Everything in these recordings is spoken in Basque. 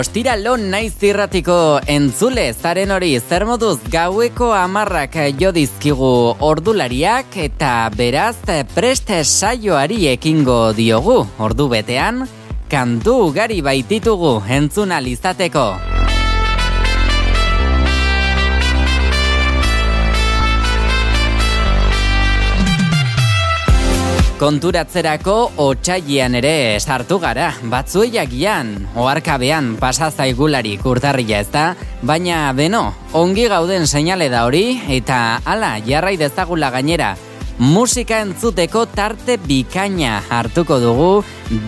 Ostiralo naiz irratiko entzule zaren hori zer moduz gaueko amarrak jo dizkigu ordulariak eta beraz preste saioari ekingo diogu ordu betean kantu ugari baititugu entzuna lizateko. Konturatzerako otxaigian ere sartu gara, batzueiak gian, oarkabean pasa zaigulari kurtarria ez da, baina beno, ongi gauden seinale da hori, eta hala jarrai dezagula gainera, musika entzuteko tarte bikaina hartuko dugu,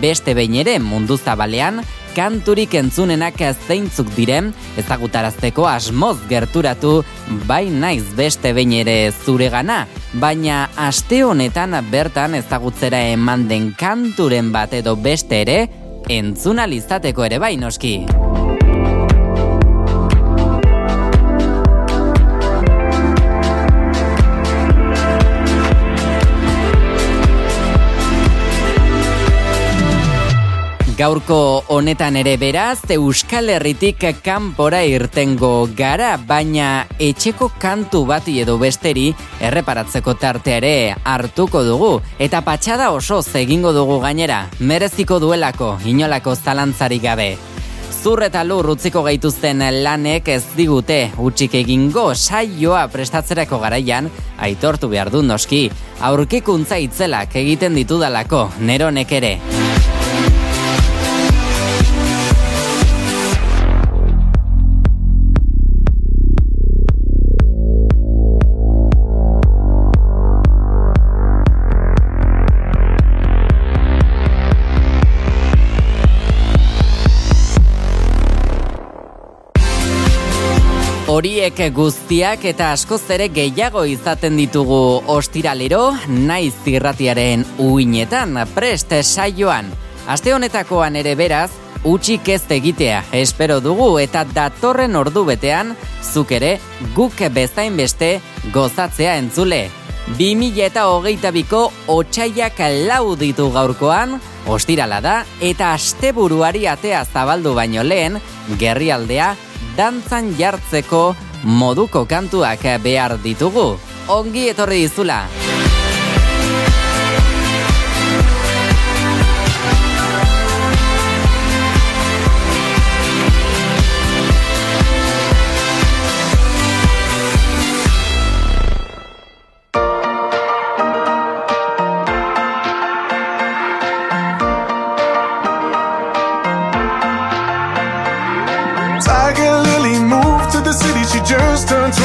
beste behin ere mundu zabalean, kanturik entzunenak zeintzuk diren, ezagutarazteko asmoz gerturatu, bai naiz beste behin ere zure gana, baina aste honetan bertan ezagutzera eman den kanturen bat edo beste ere, entzunalizateko ere bai noski. Gaurko honetan ere beraz, Euskal Herritik kanpora irtengo gara, baina etxeko kantu bati edo besteri erreparatzeko tarte ere hartuko dugu. Eta patxada oso egingo dugu gainera, mereziko duelako, inolako zalantzari gabe. Zur eta lur utziko gaituzten lanek ez digute utxik egingo saioa prestatzerako garaian, aitortu behar du noski, aurkikuntza itzelak egiten ditudalako, neronek ere. Horiek guztiak eta askoz ere gehiago izaten ditugu ostiralero, naiz irratiaren uinetan, prest saioan. Aste honetakoan ere beraz, utxik ez egitea, espero dugu eta datorren ordu betean, zuk ere guk bezain beste gozatzea entzule. 2000 eta hogeita biko otxaiak lau ditu gaurkoan, ostirala da, eta asteburuari atea zabaldu baino lehen, gerrialdea dantzan jartzeko moduko kantuak behar ditugu. Ongi etorri dizula!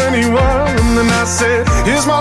anyone. And then I said, Here's my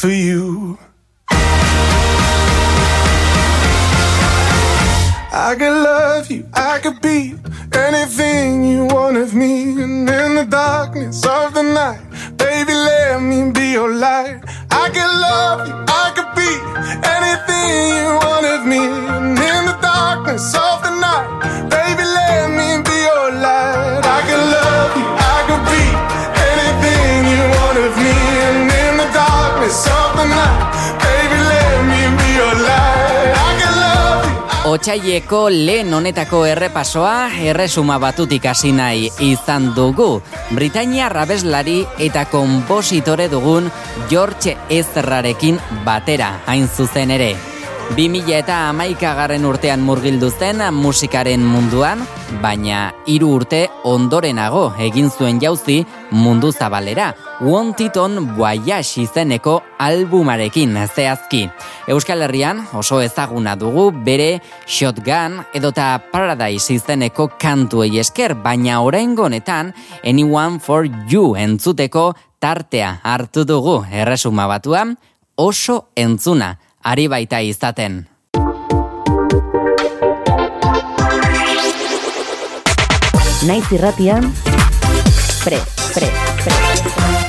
for you. I could love you, I could be anything you want of me. And in the darkness of the night, baby, let me be your light. I could love you, I could be anything you want of me. And in the darkness of the night, Otsaieko lehen honetako errepasoa erresuma batutik hasi nahi izan dugu. Britania rabeslari eta konpositore dugun George Ezrarekin batera hain zuzen ere. 2000 eta amaikagarren urtean murgildu zen musikaren munduan, baina hiru urte ondorenago egin zuen jauzi mundu zabalera. Wanted on Voyage izeneko albumarekin zehazki. Euskal Herrian oso ezaguna dugu bere Shotgun edota Paradise izeneko kantuei esker, baina oraingo honetan Anyone for You entzuteko tartea hartu dugu erresuma batuan oso entzuna ari baita izaten. Naiz irratian, pre, pre, pre.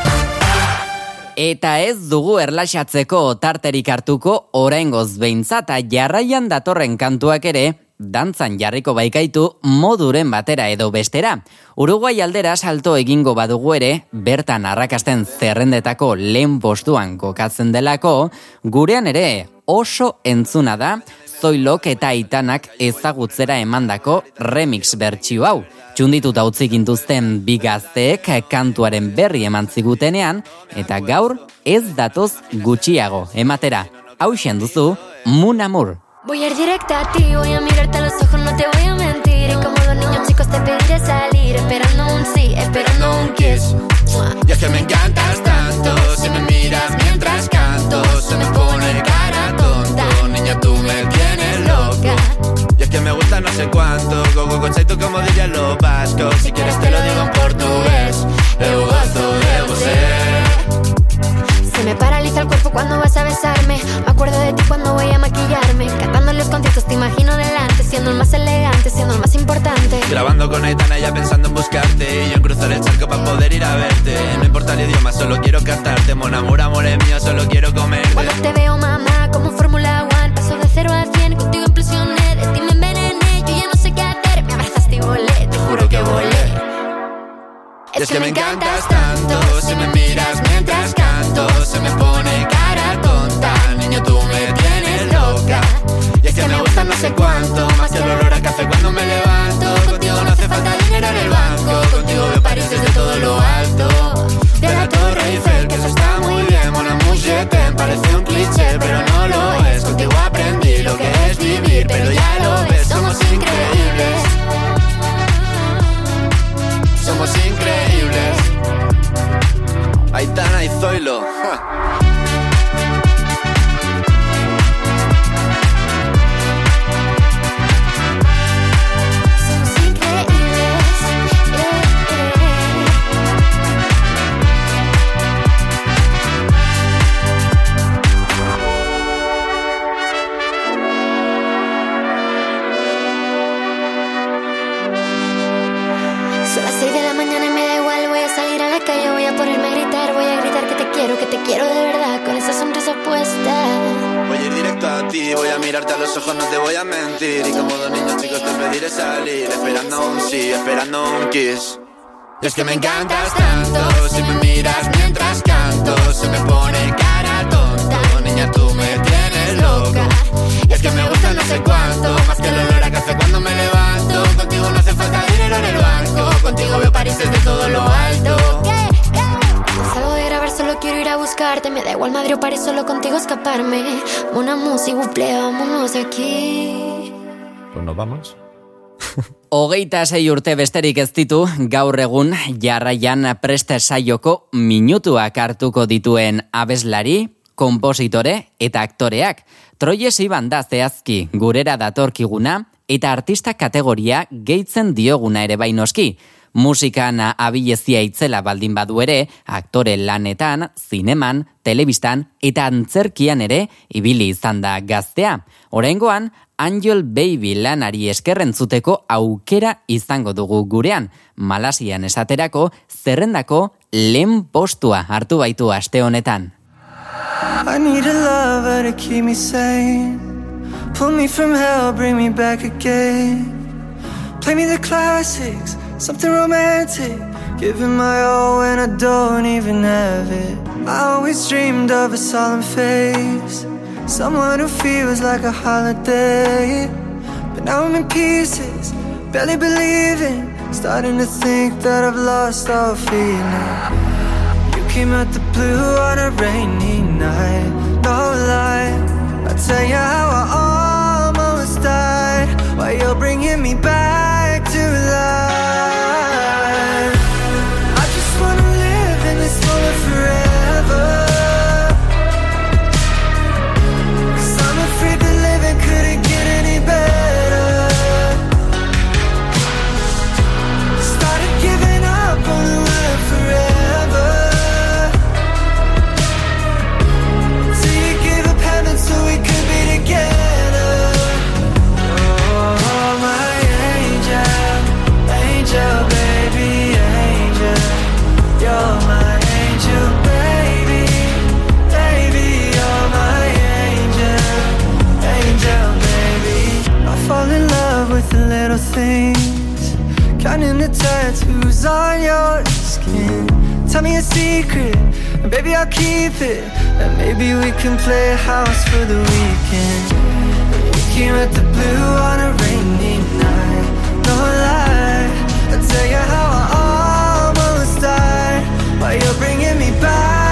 Eta ez dugu erlaxatzeko tarterik hartuko oraingoz behintzata jarraian datorren kantuak ere dantzan jarriko baikaitu moduren batera edo bestera. Uruguai aldera salto egingo badugu ere, bertan arrakasten zerrendetako lehen postuan kokatzen delako, gurean ere oso entzuna da, zoilok eta itanak ezagutzera emandako remix bertsio hau. Txundituta utzi gintuzten bigazteek kantuaren berri eman zigutenean, eta gaur ez datoz gutxiago ematera. Hau duzu, Mun Amur. Voy a ir directa a ti, voy a mirarte a los ojos, no te voy a mentir. Y como los niños chicos te pediré salir, esperando un sí, esperando un kiss. Y es que me encantas tanto, si me miras mientras canto, se me pone cara tonto, niña tú me que me gusta no sé cuánto, go go go tú como dirían los vascos, si quieres te lo digo en portugués, eu gosto de você. Se me paraliza el cuerpo cuando vas a besarme. Me acuerdo de ti cuando voy a maquillarme. Cantando los conciertos te imagino delante, siendo el más elegante, siendo el más importante. Grabando con Aitana ya pensando en buscarte. Y yo en cruzar el charco para poder ir a verte. No importa el idioma, solo quiero cantarte. Mon amor, amor es mío, solo quiero comerte. Cuando te veo, mamá, como Fórmula One, paso de cero a cien, contigo implosioné, de ti me volé, te juro que volé. Y es que me encantas tanto Si me miras mientras canto Se me pone cara tonta. Niño, tú me tienes loca. Y es que me gusta no sé cuánto Más que el olor a café cuando me levanto. Contigo no hace falta dinero en el banco Contigo veo París desde todo lo alto. De la Torre Eiffel, que eso está muy bien. Mon amour, je t'aime, parece un cliché Pero no lo es, contigo aprendí Lo que es vivir, pero ya lo ves Somos increíbles somos increíbles. Aitana y Zoilo. Y es que me encantas tanto, si me miras mientras canto, se me pone cara tonta. Niña, tú me tienes loca. Y es que me gusta no sé cuánto, más que el olor a café cuando me levanto. Contigo no hace falta dinero en el banco, contigo veo París desde todo lo alto. Salgo de grabar solo quiero ir a buscarte, me da igual Madrid o París, solo contigo escaparme. Una música, buple, vámonos de aquí. Pues nos vamos. Hogeita sei urte besterik ez ditu, gaur egun jarraian preste saioko minutuak hartuko dituen abeslari, kompositore eta aktoreak. Troyes iban da zehazki gurera datorkiguna eta artista kategoria gehitzen dioguna ere bainoski. Musikan abilezia itzela baldin badu ere, aktore lanetan, zineman, telebistan eta antzerkian ere ibili izan da gaztea. Oraingoan Angel Baby lanari eskerrentzuteko aukera izango dugu gurean. Malasian esaterako zerrendako lehen postua hartu baitu aste honetan. I need a lover to keep me sane. Pull me from hell, bring me back again. Play me the classics, something romantic. Giving my all when I don't even have it. I always dreamed of a solemn face Someone who feels like a holiday. But now I'm in pieces, barely believing. Starting to think that I've lost all feeling. You came out the blue on a rainy night. No lie, I tell you how I almost died. While you're bringing me back Tell me a secret, and baby I'll keep it. And maybe we can play house for the weekend. We came at the blue on a rainy night. No lie, I'll tell you how I almost died. While you're bringing me back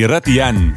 irratian.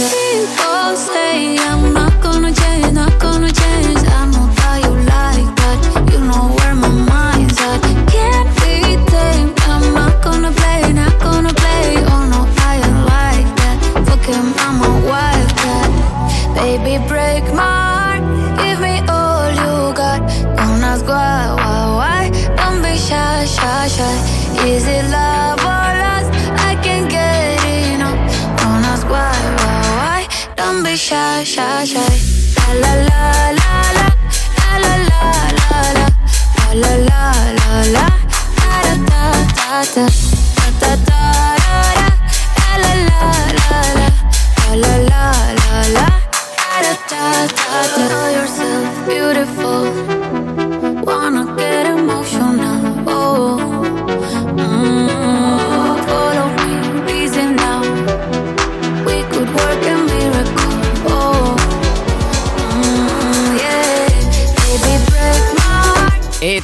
People shy, shy, shy.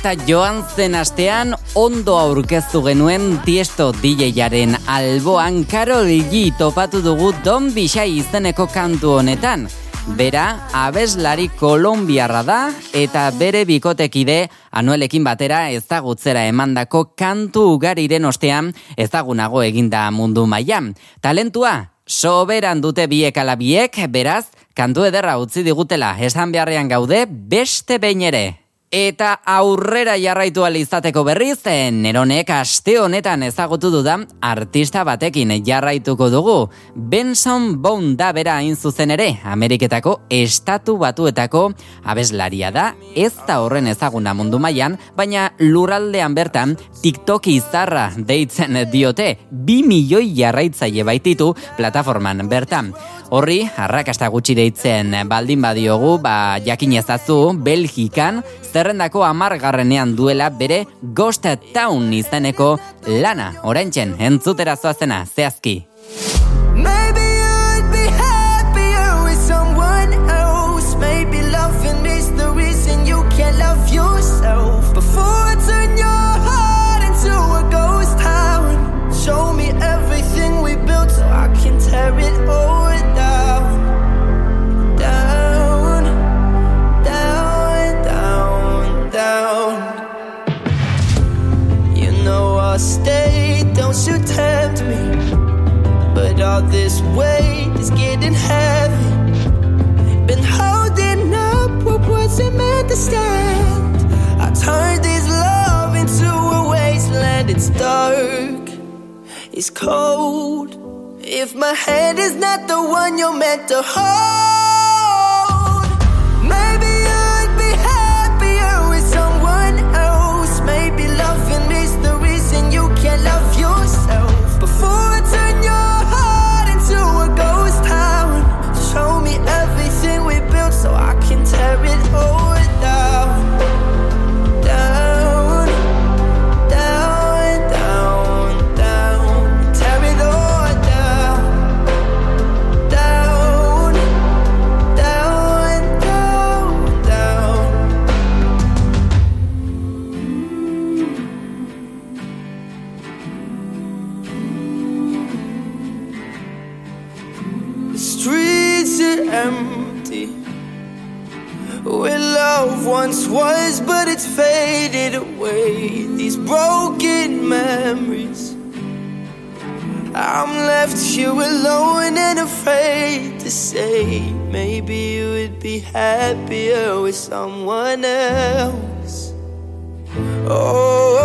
Eta joan zen astean ondo aurkeztu genuen Tiesto DJ-aren alboan Karol G topatu dugu Don Bixai izeneko kantu honetan. Bera, abeslari kolombiarra da eta bere bikotekide anuelekin batera ezagutzera emandako kantu ugariren ostean ezagunago eginda mundu mailan. Talentua, soberan dute biek ala biek, beraz, kantu ederra utzi digutela, esan beharrean gaude beste behin ere. Eta aurrera jarraitu ahal izateko berriz, eh, neronek aste honetan ezagutu dudan artista batekin jarraituko dugu. Benson Bone da bera hain zuzen ere, Ameriketako estatu batuetako abeslaria da, ez da horren ezaguna mundu mailan, baina lurraldean bertan TikTok izarra deitzen diote, bi milioi jarraitzaile baititu plataforman bertan. Horri, arrakasta gutxi deitzen baldin badiogu, ba, jakin ezazu, Belgikan, zerrendako amargarrenean duela bere Ghost Town izeneko lana, oraintzen, entzutera zoazena, zehazki. I'll stay, don't you tempt me. But all this weight is getting heavy. Been holding up what wasn't meant to stand. I turned this love into a wasteland. It's dark, it's cold. If my hand is not the one you're meant to hold, once was, but it's faded away. These broken memories. I'm left here alone and afraid to say, maybe you would be happier with someone else. Oh,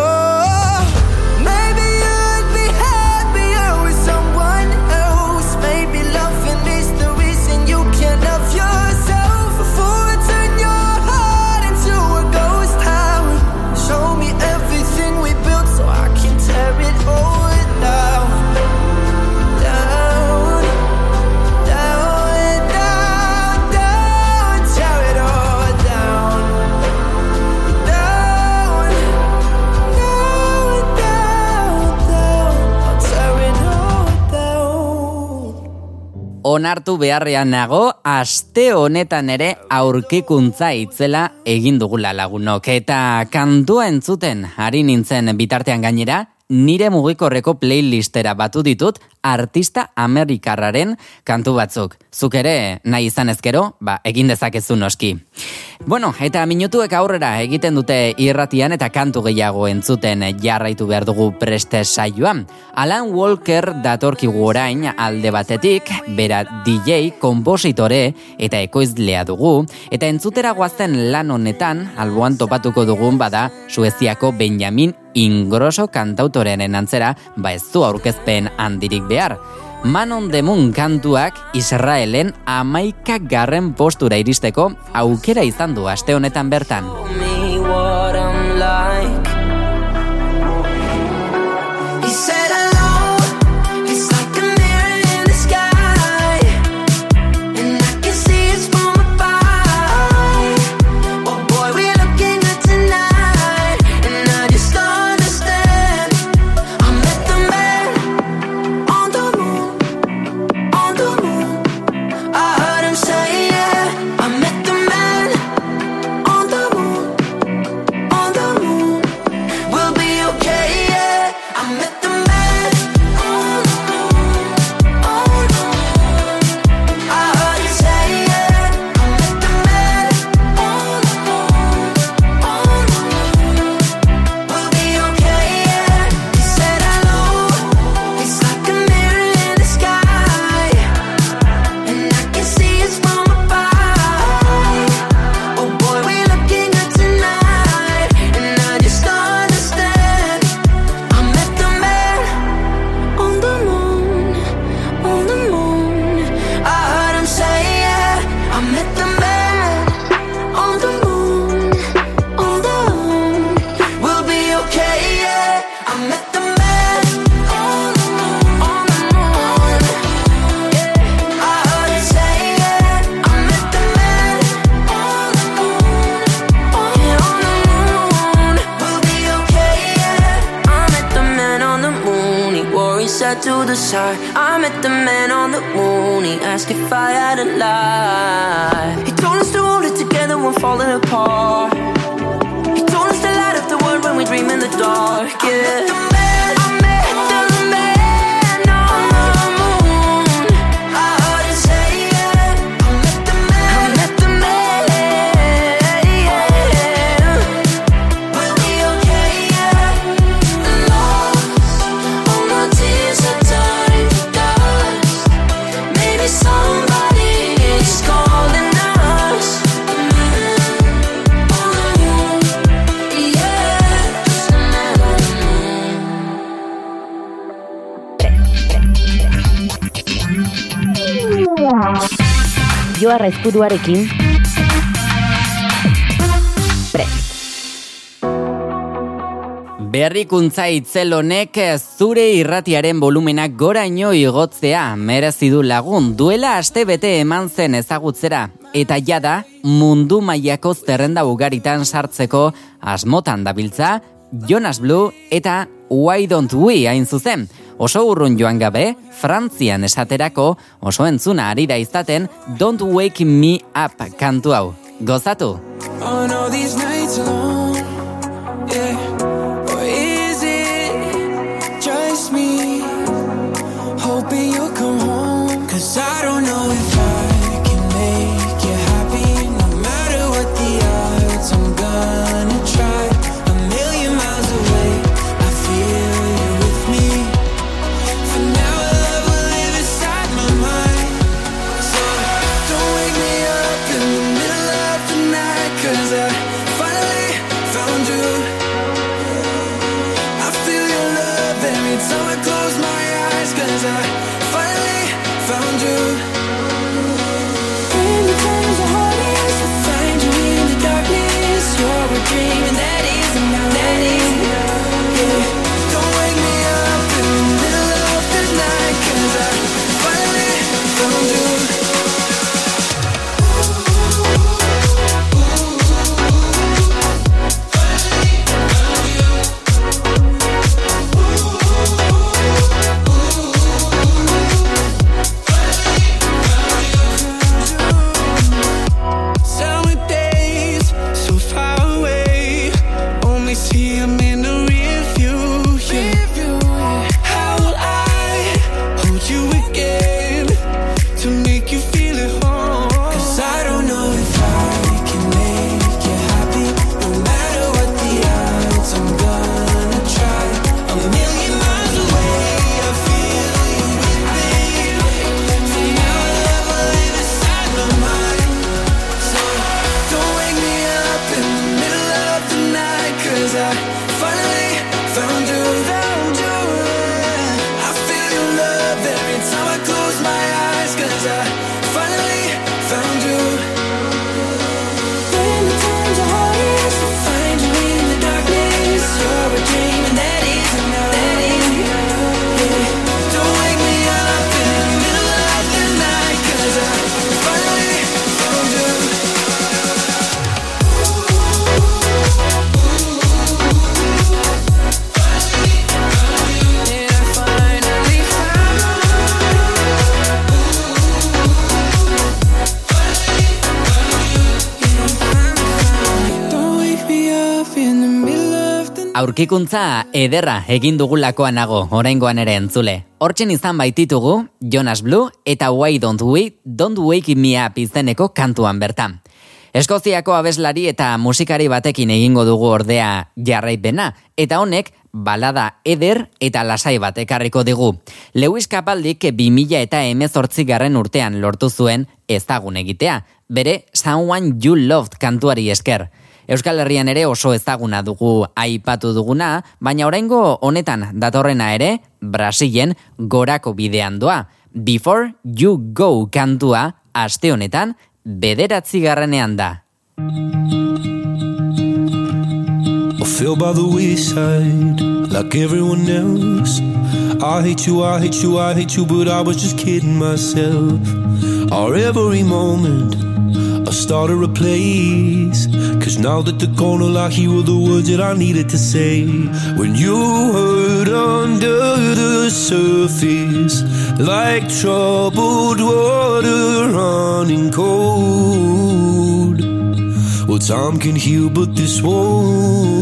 Onartu beharrean nago, aste honetan ere aurkikuntza itzela egin dugula lagunok. Eta kantua entzuten, ari nintzen bitartean gainera, nire mugikorreko playlistera batu ditut artista amerikarraren kantu batzuk. Zuk ere nahi izan ezkero, ba, egin dezakezu noski. Bueno, eta minutuek aurrera egiten dute irratian eta kantu gehiago entzuten jarraitu behar dugu preste saioan. Alan Walker datorkigu orain alde batetik, bera DJ, kompositore eta ekoizlea dugu, eta entzutera guazten lan honetan, alboan topatuko dugun bada, Sueziako Benjamin Ingroso kantautorenen antzera, ba ez du aurkezpen handirik behar. Man on the Moon kantuak Israelen amaika garren postura iristeko aukera izan du aste honetan bertan. side eskuduarekin. Prest Berrikuntza itzel honek zure irratiaren volumenak goraino igotzea merezi du lagun. Duela aste bete eman zen ezagutzera. Eta jada mundu mailako zerrenda ugaritan sartzeko asmotan dabiltza Jonas Blue eta Why Don't We hain zuzen oso urrun joan gabe, Frantzian esaterako oso entzuna ari da izaten Don't Wake Me Up kantu hau. Gozatu! Oh, no, these nights me hoping you'll come home? Cause I don't know aurkikuntza ederra egin dugulakoa nago, oraingoan ere entzule. Hortzen izan baititugu, Jonas Blue eta Why Don't We, Don't Wake Me Up izeneko kantuan bertan. Eskoziako abeslari eta musikari batekin egingo dugu ordea jarraipena, eta honek balada eder eta lasai bat ekarriko digu. Lewis Capaldik 2000 eta emezortzi garren urtean lortu zuen ezagun egitea, bere Someone You Loved kantuari esker. Euskal Herrian ere oso ezaguna dugu aipatu duguna, baina oraingo honetan datorrena ere, Brasilen gorako bidean doa. Before You Go kantua, aste honetan, bederatzi garrenean da. I fell by the wayside like everyone else. I hate you, I hate you, I hate you, but I was just kidding myself. Our every moment, I started a place. Cause now that the corner I hear were the words that I needed to say. When you hurt under the surface, like troubled water running cold. Well, time can heal, but this won't.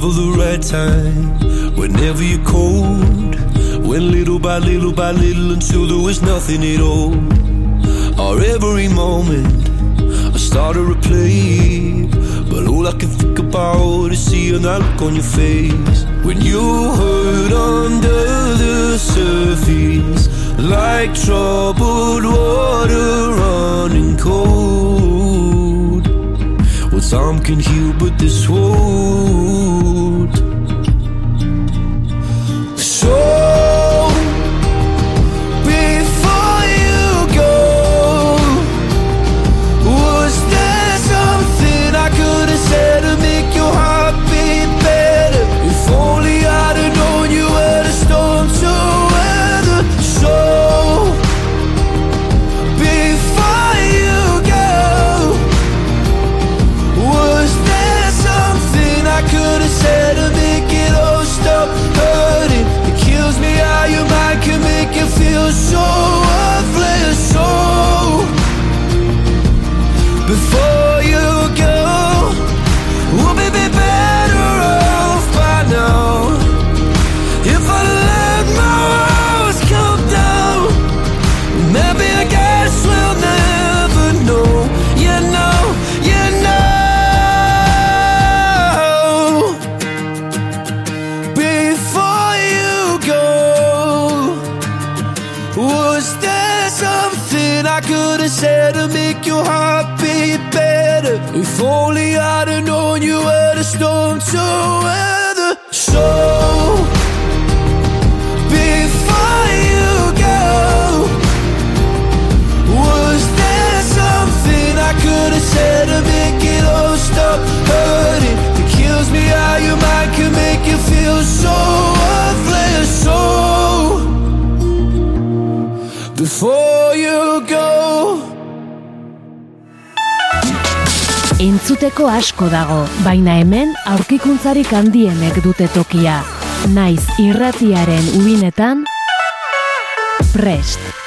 Never the right time. Whenever you're cold, went little by little by little until there was nothing at all. Or every moment I started to play But all I can think about is seeing that look on your face When you hurt under the surface Like troubled water running cold Well, time can heal, but this won't So asko dago, baina hemen aurkikuntzarik handienek dute tokia. Naiz irratiaren ubinetan, prest.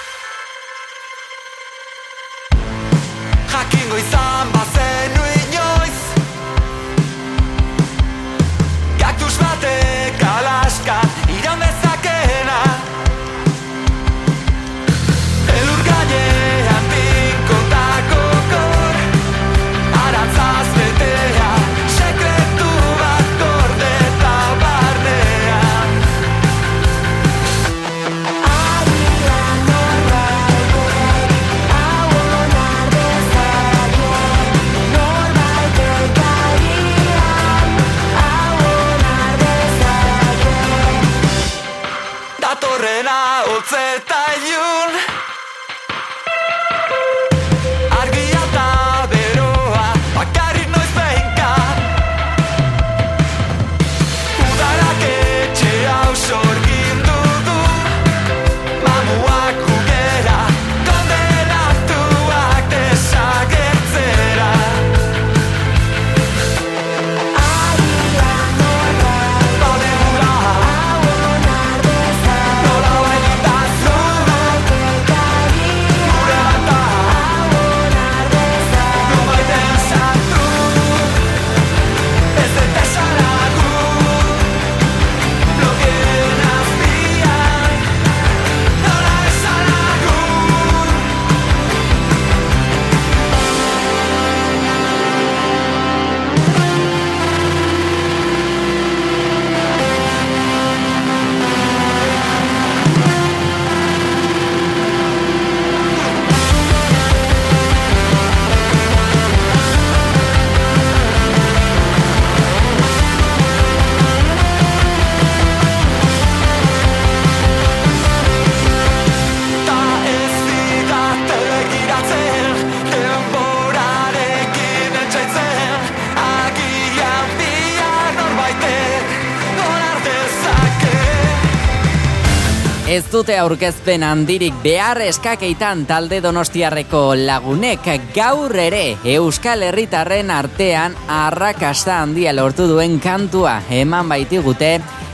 Dute aurkezpen handirik behar eskakeitan talde donostiarreko lagunek gaur ere Euskal Herritarren artean arrakasta handia lortu duen kantua eman baitigute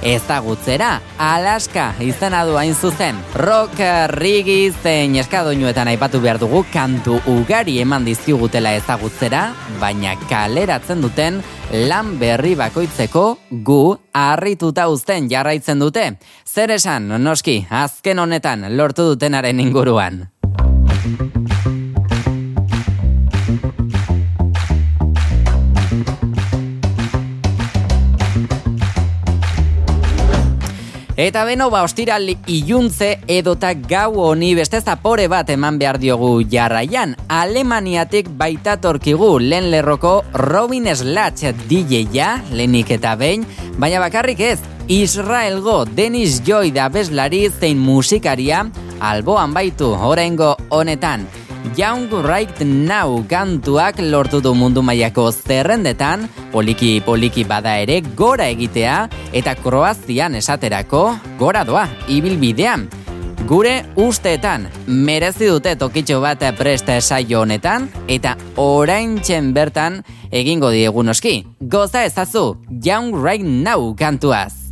ezagutzera. Alaska izena du hain zuzen. Rock, rigi, zein eskadoinuetan aipatu behar dugu kantu ugari eman dizkigutela ezagutzera, baina kaleratzen duten lan berri bakoitzeko gu harrituta uzten jarraitzen dute. Zer esan, noski, azken honetan lortu dutenaren inguruan. Eta beno ba ostiral iluntze edota gau honi beste zapore bat eman behar diogu jarraian. Alemaniatik baita torkigu lehen lerroko Robin Slatch DJ-ja, lehenik eta behin, baina bakarrik ez, Israelgo Dennis Joy da bezlari zein musikaria alboan baitu orengo honetan. Young Right Now kantuak lortu du mundu mailako zerrendetan, poliki poliki bada ere gora egitea eta Kroazian esaterako gora doa ibilbidean. Gure usteetan merezi dute tokitxo bat preste saio honetan eta oraintzen bertan egingo diegunoski. Goza ezazu Young Right Now kantuaz.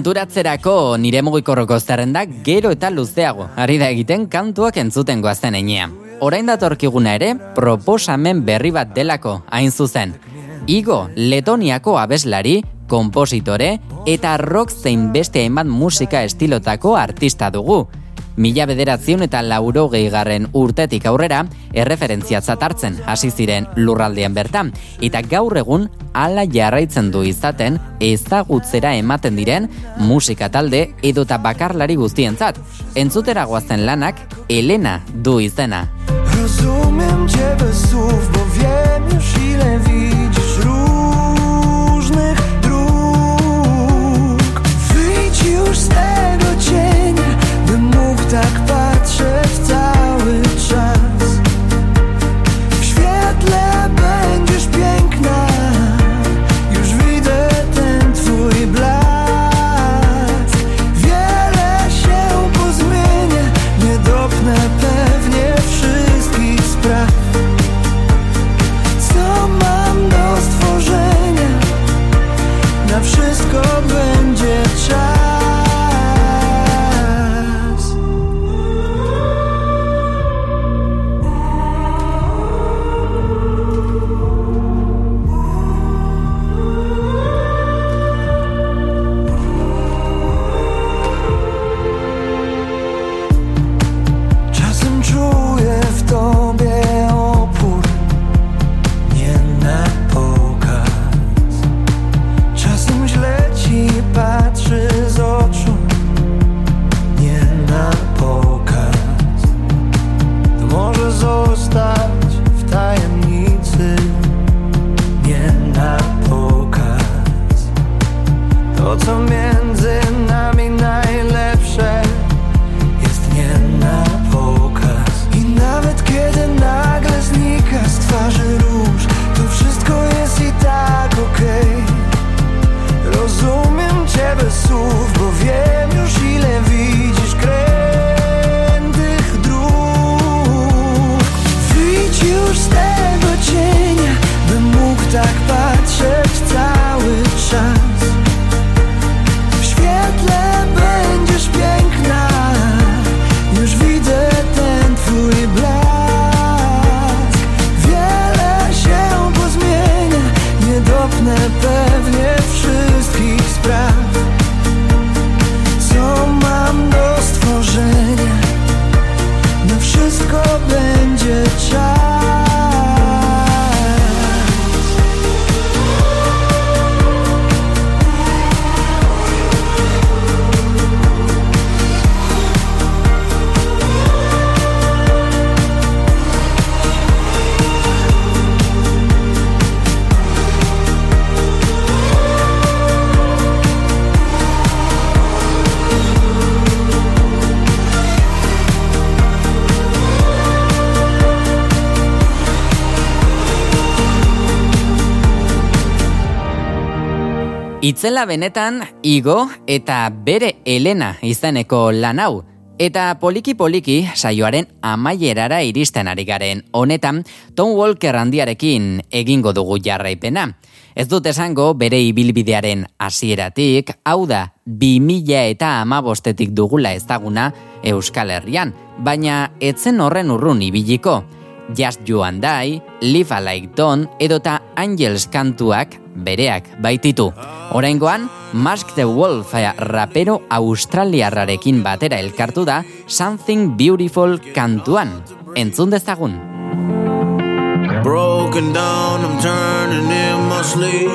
Konturatzerako nire mugikorroko zerrendak gero eta luzeago, ari da egiten kantuak entzuten goazten einean. Orain datorkiguna ere, proposamen berri bat delako, hain zuzen. Igo, Letoniako abeslari, kompositore eta rock zein beste hainbat musika estilotako artista dugu. Mila bederatzion eta lauro gehigarren urtetik aurrera, erreferentzia zatartzen hasi ziren lurraldean bertan, eta gaur egun ala jarraitzen du izaten ezagutzera ematen diren musika talde edota bakarlari guztientzat. Entzutera guazen lanak, Elena du izena. Rozumiem ciebie słów, bo widzisz Itzela benetan Igo eta bere Elena izeneko lan hau. Eta poliki poliki saioaren amaierara iristen ari garen honetan Tom Walker handiarekin egingo dugu jarraipena. Ez dut esango bere ibilbidearen hasieratik, hau da, 2000 eta amabostetik dugula ezaguna Euskal Herrian, baina etzen horren urrun ibiliko. Just You and I, Live a Like Don edota Angels kantuak bereak baititu. Oraingoan, Mask the Wolf rapero australiarrarekin batera elkartu da Something Beautiful kantuan. Entzun dezagun. Broken down, I'm turning in my sleep.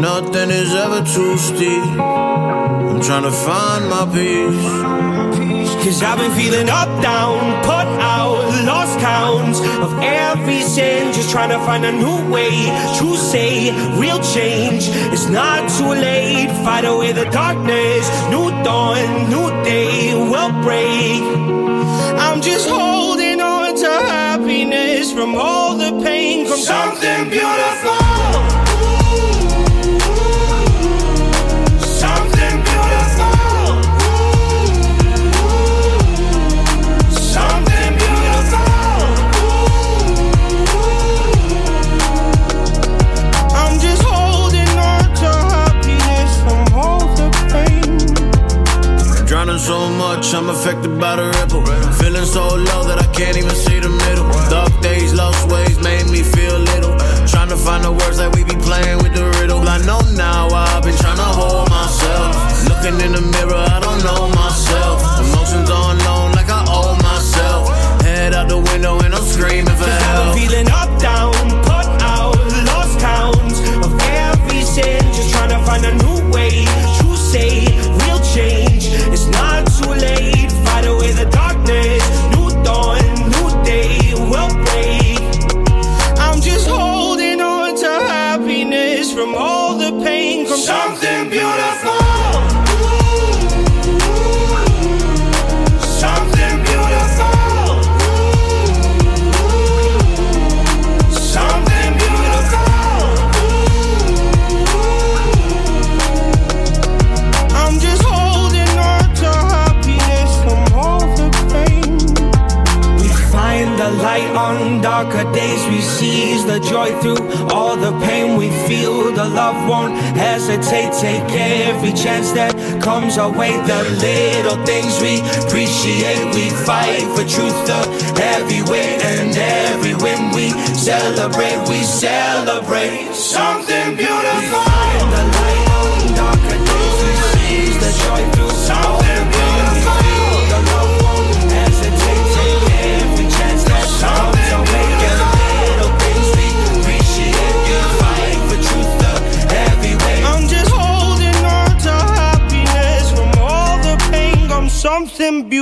Nothing is ever too steep. I'm trying to find my peace. Cause I've been feeling up, down, put out, lost counts of every sin. Just trying to find a new way to say real change. It's not too late, fight away the darkness. New dawn, new day will break. I'm just holding on to happiness from all the pain from something beautiful. affected by the ripple. Feeling so low that I can't even see the middle. Dark days, lost ways made me feel little. Trying to find the words that like we be playing with the riddle. I know now I've been trying to hold myself. Looking in the mirror, I don't know myself. Emotions unknown, like I owe myself. Head out the window and I'm screaming for help. I'm feeling up. through all the pain we feel. The love won't hesitate, take every chance that comes our way. The little things we appreciate, we fight for truth, the heavy weight, and every win we celebrate, we celebrate something beautiful.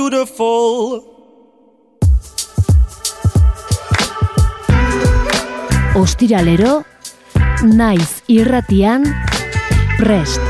beautiful. Ostiralero, naiz irratian, prest.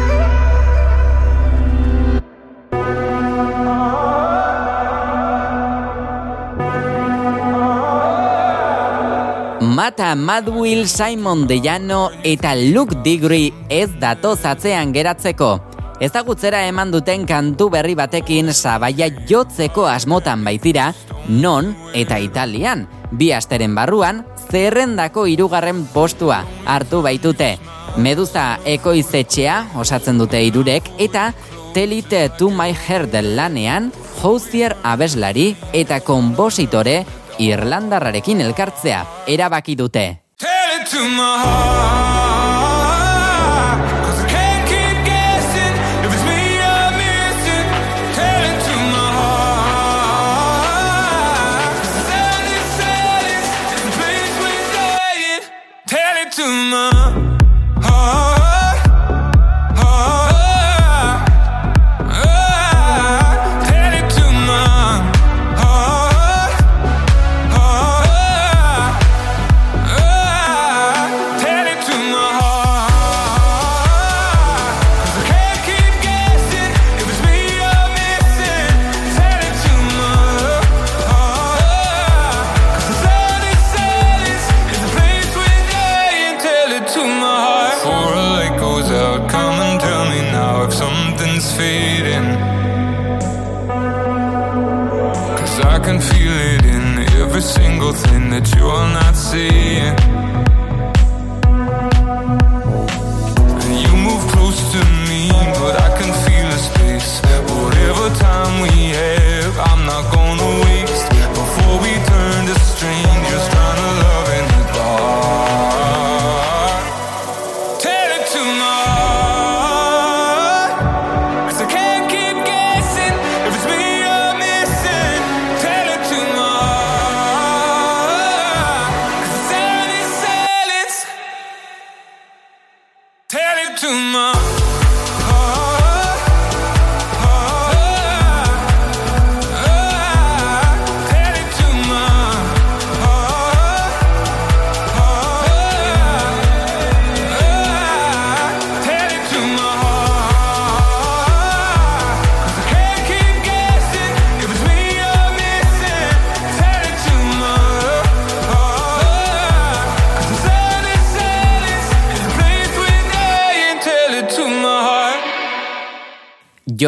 Mata Madwill, Simon Dejano eta Luke Digri ez datoz atzean geratzeko ezagutzera eman duten kantu berri batekin zabaia jotzeko asmotan baitira, non eta italian, bi asteren barruan, zerrendako irugarren postua hartu baitute. Meduza ekoizetxea osatzen dute irurek eta Telite to my heart lanean hostier abeslari eta konbositore Irlandarrarekin elkartzea erabaki dute. Tell it to my heart.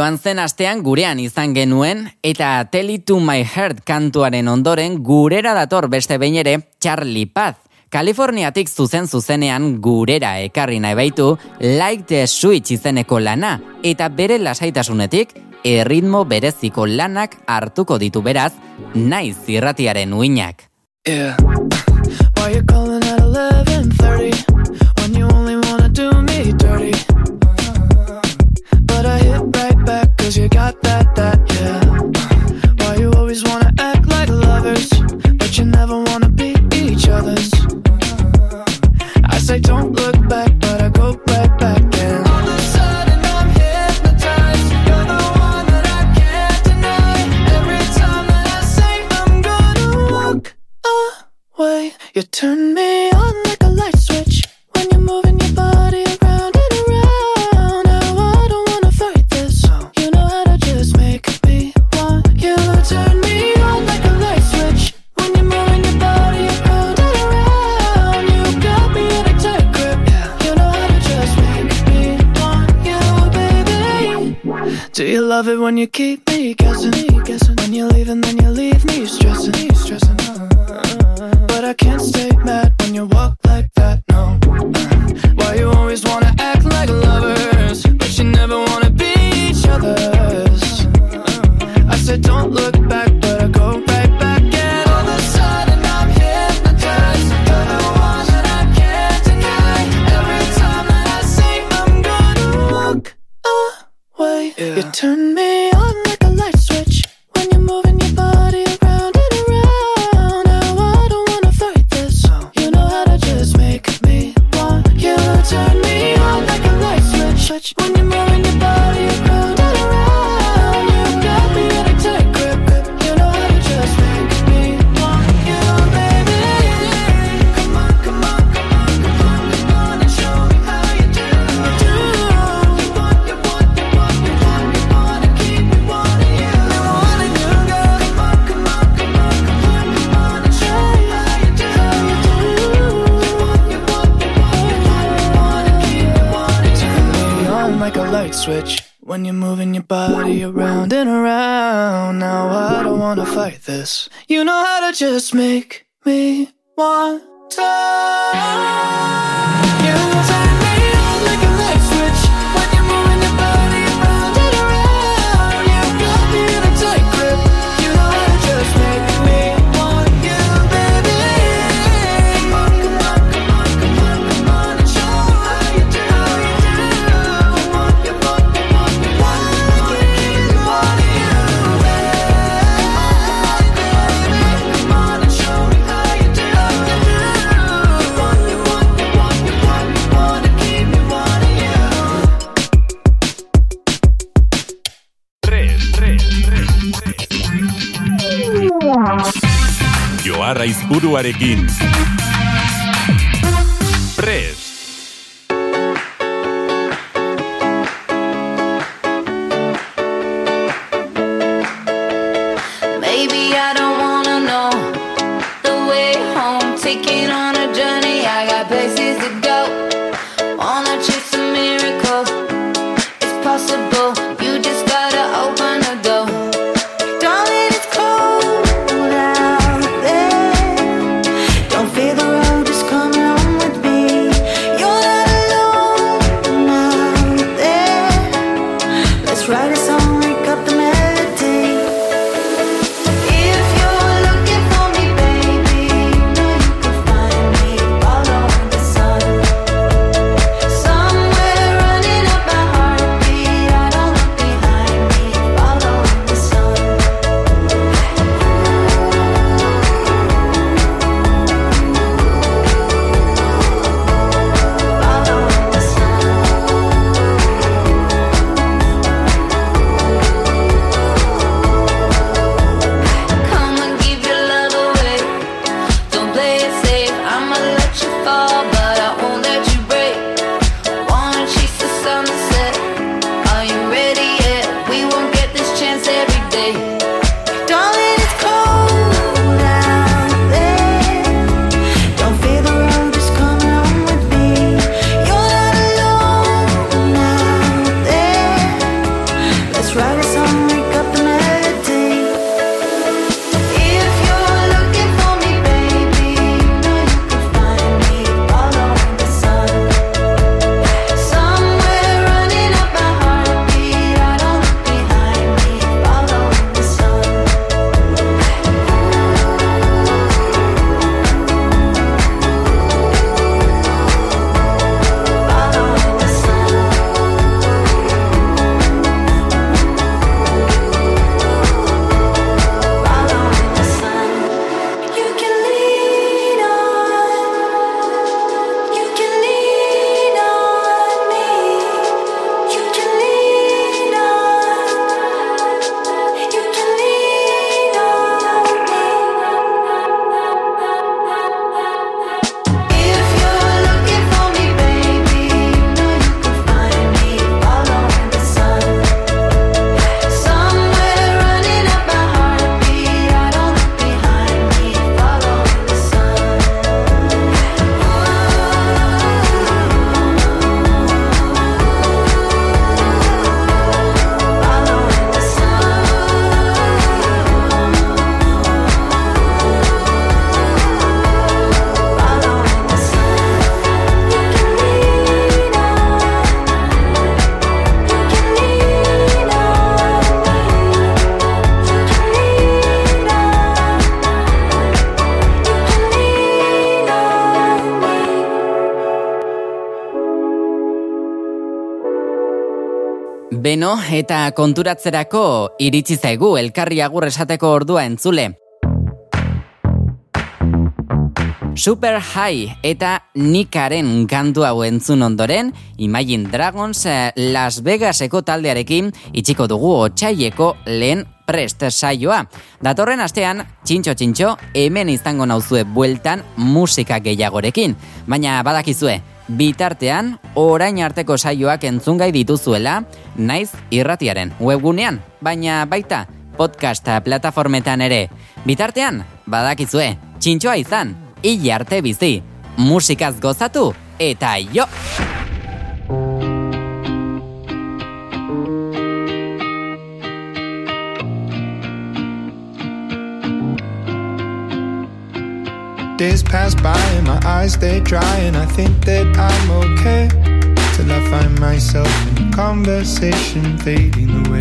Joan zen astean gurean izan genuen eta Tell It To My Heart kantuaren ondoren gurera dator beste behin ere Charlie Paz. Kaliforniatik zuzen zuzenean gurera ekarri nahi baitu Like the Switch izeneko lana eta bere lasaitasunetik erritmo bereziko lanak hartuko ditu beraz naiz zirratiaren uinak. Yeah. switch when you're moving your body around and around. Now I don't wanna fight this. You know how to just make me want to. You Arraizburuarekin. buruarekin. Beno, eta konturatzerako iritsi zaigu elkarri agur esateko ordua entzule. Super High eta Nikaren kantu hau entzun ondoren, Imagine Dragons eh, Las Vegaseko taldearekin itxiko dugu otxaieko lehen prest saioa. Datorren astean, txintxo txintxo, hemen izango nauzue bueltan musika gehiagorekin. Baina badakizue, bitartean, orain arteko saioak entzungai dituzuela, naiz irratiaren webgunean, baina baita podcast plataformetan ere. Bitartean, badakizue, txintxoa izan, hile arte bizi, musikaz gozatu eta jo! Days pass by and my eyes stay dry and I think that I'm okay. Till I find myself in conversation fading away.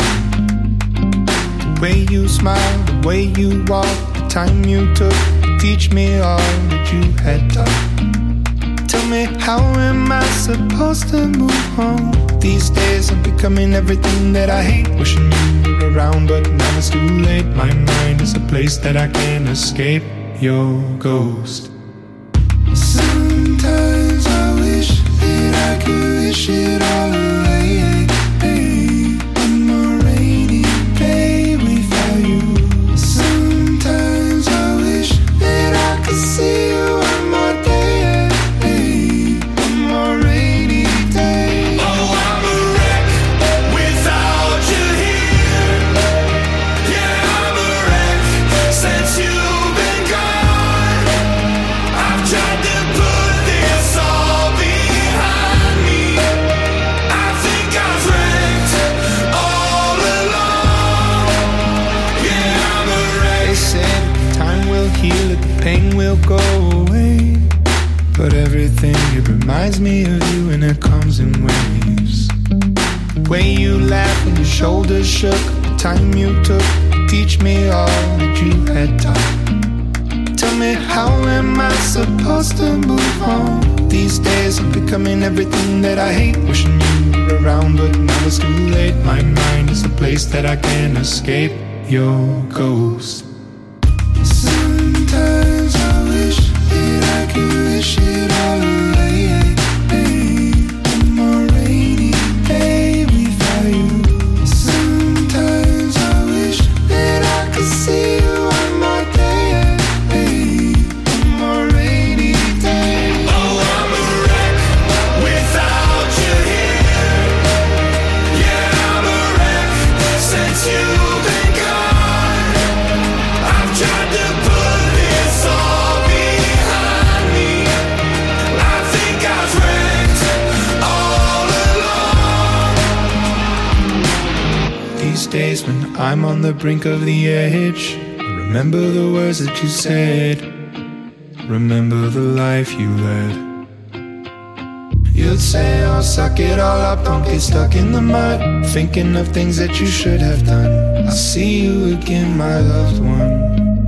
The way you smile, the way you walk, the time you took to teach me all that you had taught. Tell me how am I supposed to move on? These days I'm becoming everything that I hate. Wishing you were around but now it's too late. My mind is a place that I can't escape your ghost. Sometimes I wish that I could wish it all away. Reminds me of you and it comes in waves. Way you laughed when your shoulders shook, the time you took to teach me all that you had taught. Tell me, how am I supposed to move on? These days I'm becoming everything that I hate. Wishing you were around, but now it's too late. My mind is a place that I can't escape. Your ghost. I'm on the brink of the edge, remember the words that you said. Remember the life you led. You'd say, I'll oh, suck it all up, don't get stuck in the mud. Thinking of things that you should have done. I'll see you again, my loved one.